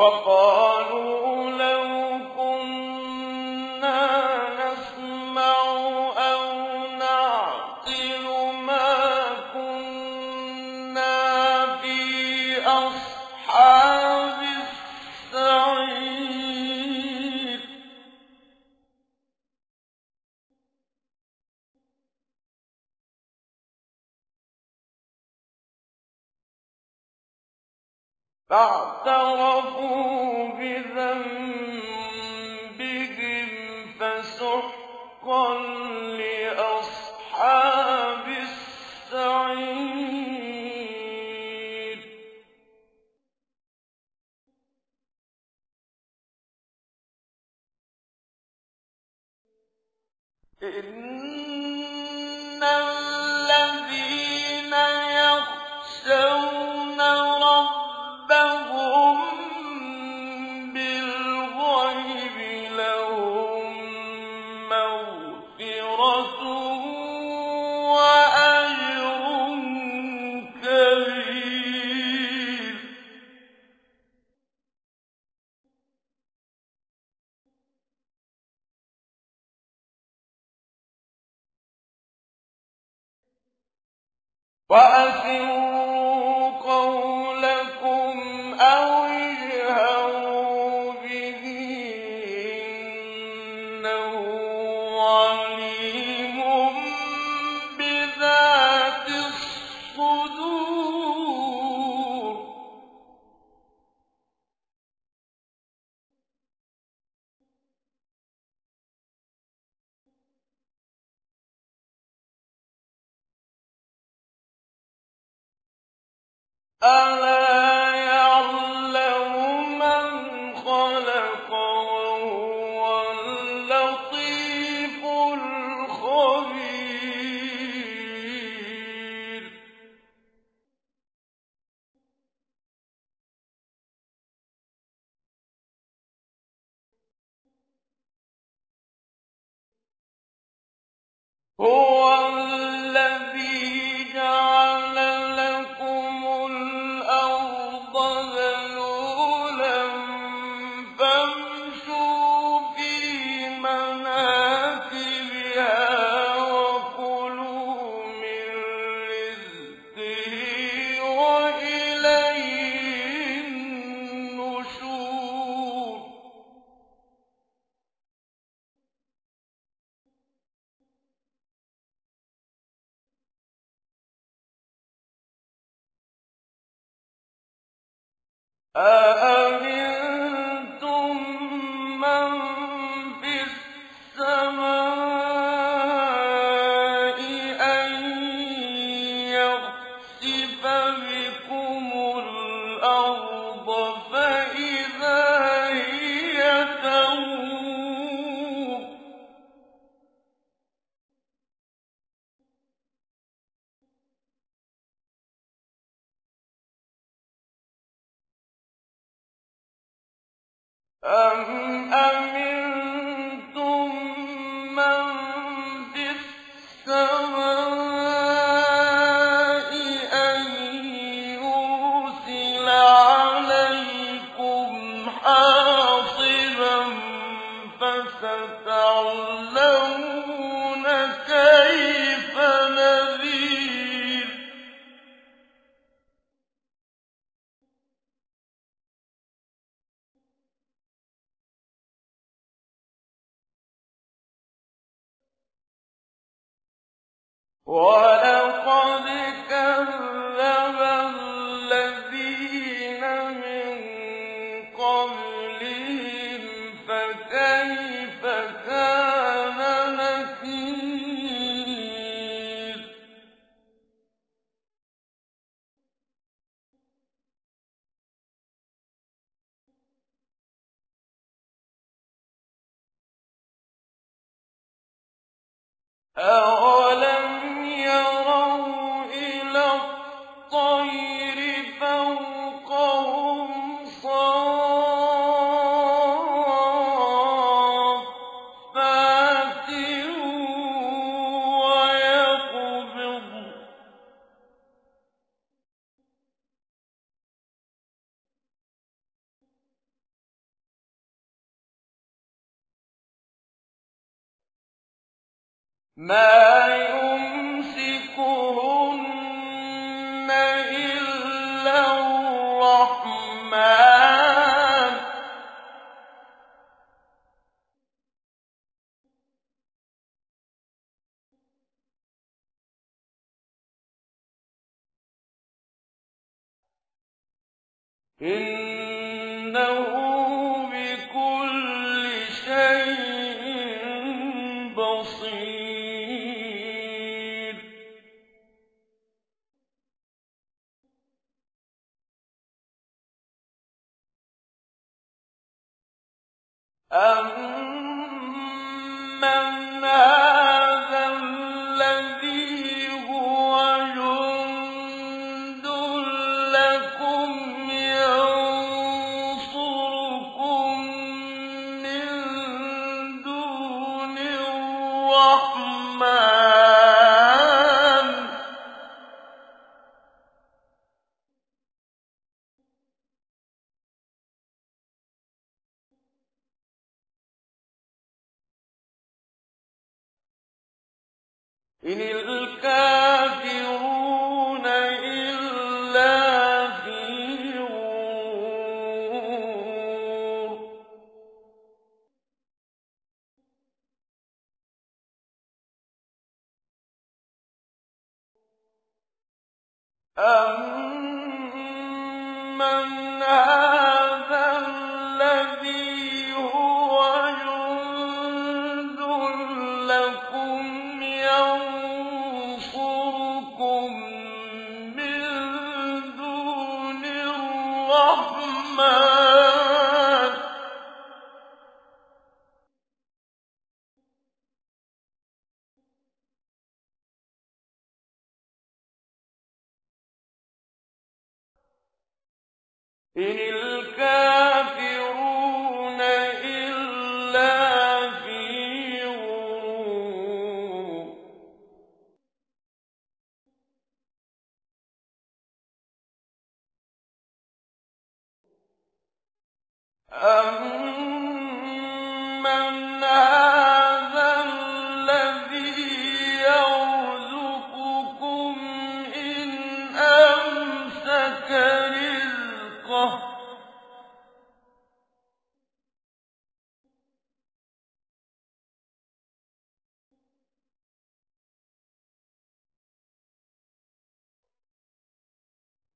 وقالوا فَاعْتَرَفُوا بِذَنبِهِمْ فَسُحْقًا امرأة أَلَا أَمِ أَمْ أَمِنَ وَلَقَدْ كَذَّبَ الَّذِينَ مِن قَبْلِهِمْ فَكَيْفَ كَانَ نَكِيرِ؟ أَوَلَمْ مَا يُمْسِكُهُنَّ إِلَّا الرَّحْمَٰنُ ۚ. إِنَّهُ أن إِنِ الْكَافِرُونَ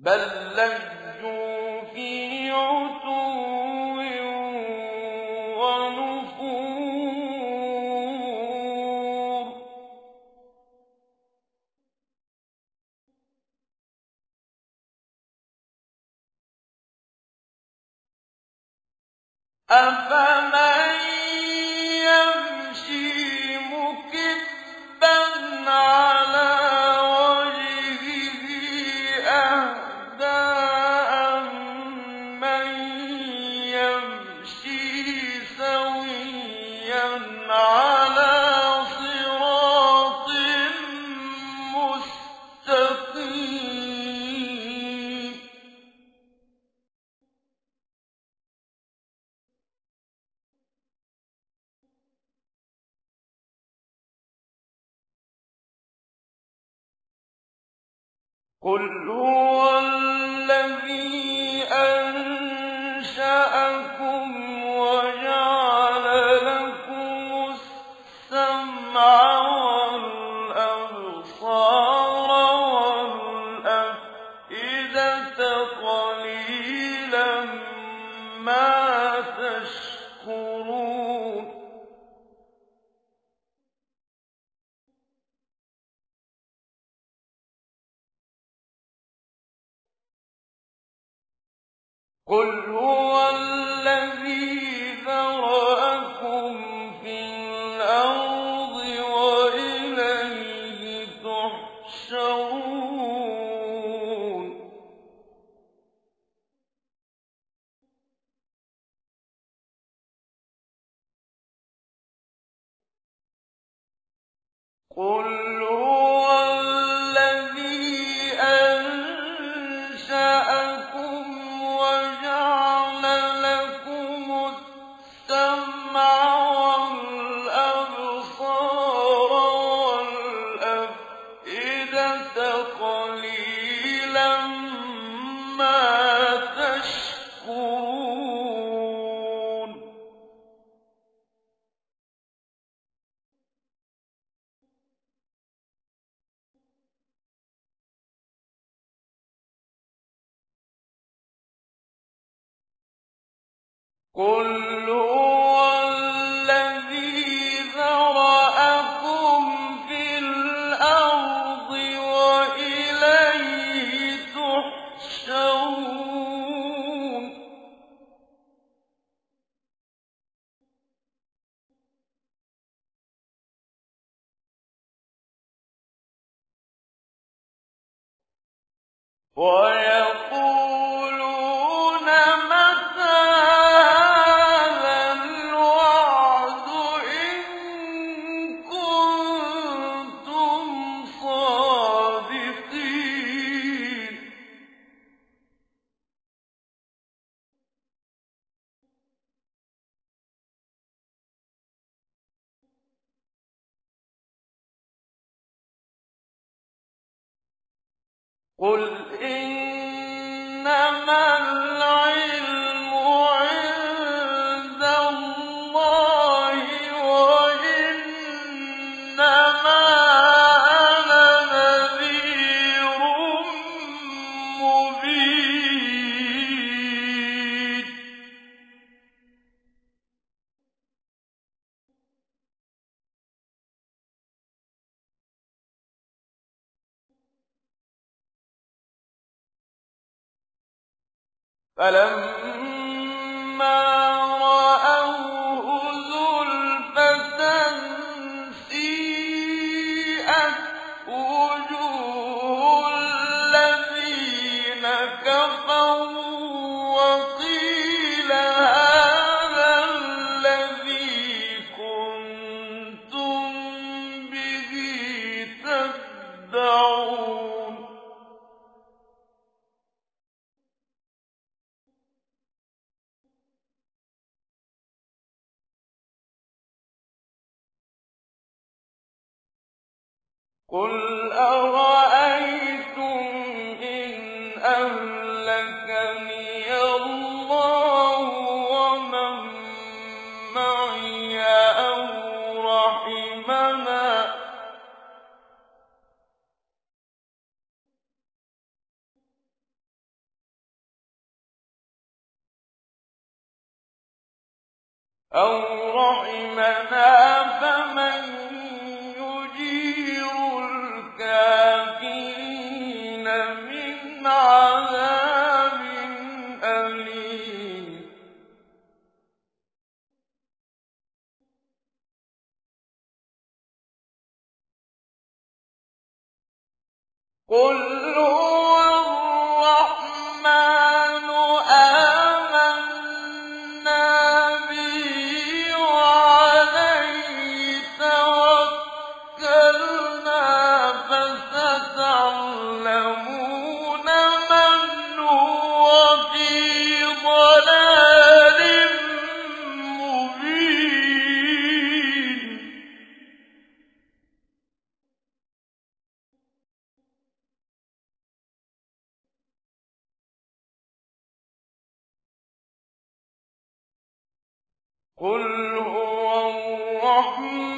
بَل لَّجُّوا فِي عُتُوٍّ وَنُفُورٍ. أَفَمَن قُلْ هُوَ الَّذِي أَنشَأَكُمْ وَجَعَلَ لَكُمُ السَّمْعَ وَالْأَبْصَارَ وَالْأَفْئِدَةَ ۖ قَلِيلًا مَّا تَشْكُرُونَ قُلْ هُوَ الَّذِي أَنشَأَكُمْ وَجَعَلَ لَكُمُ السَّمْعَ وَالْأَبْصَارَ وَالْأَفْئِدَةَ قَلِيلًا ويوم قُلْ إِنَّمَا الْعِلْمُ فَلَمَّا رَأَوْهُ زُلْفَةً سِيئَتْ قُلْ أَرَأَيْتُمْ إِنْ أَهْلَكَنِيَ اللَّهُ وَمَن مَّعِيَ أَوْ رَحِمَنَا ۚ أَوْ رَحِمْنَا الرحيم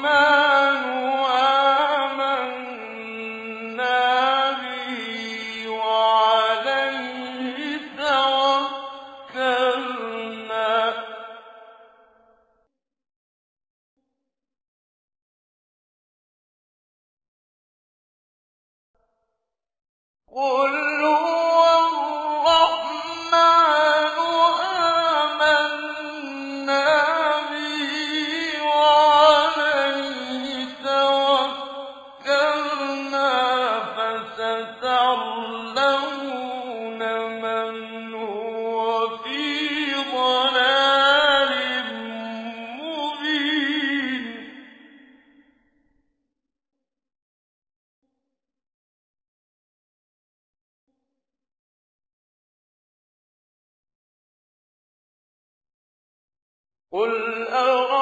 oh.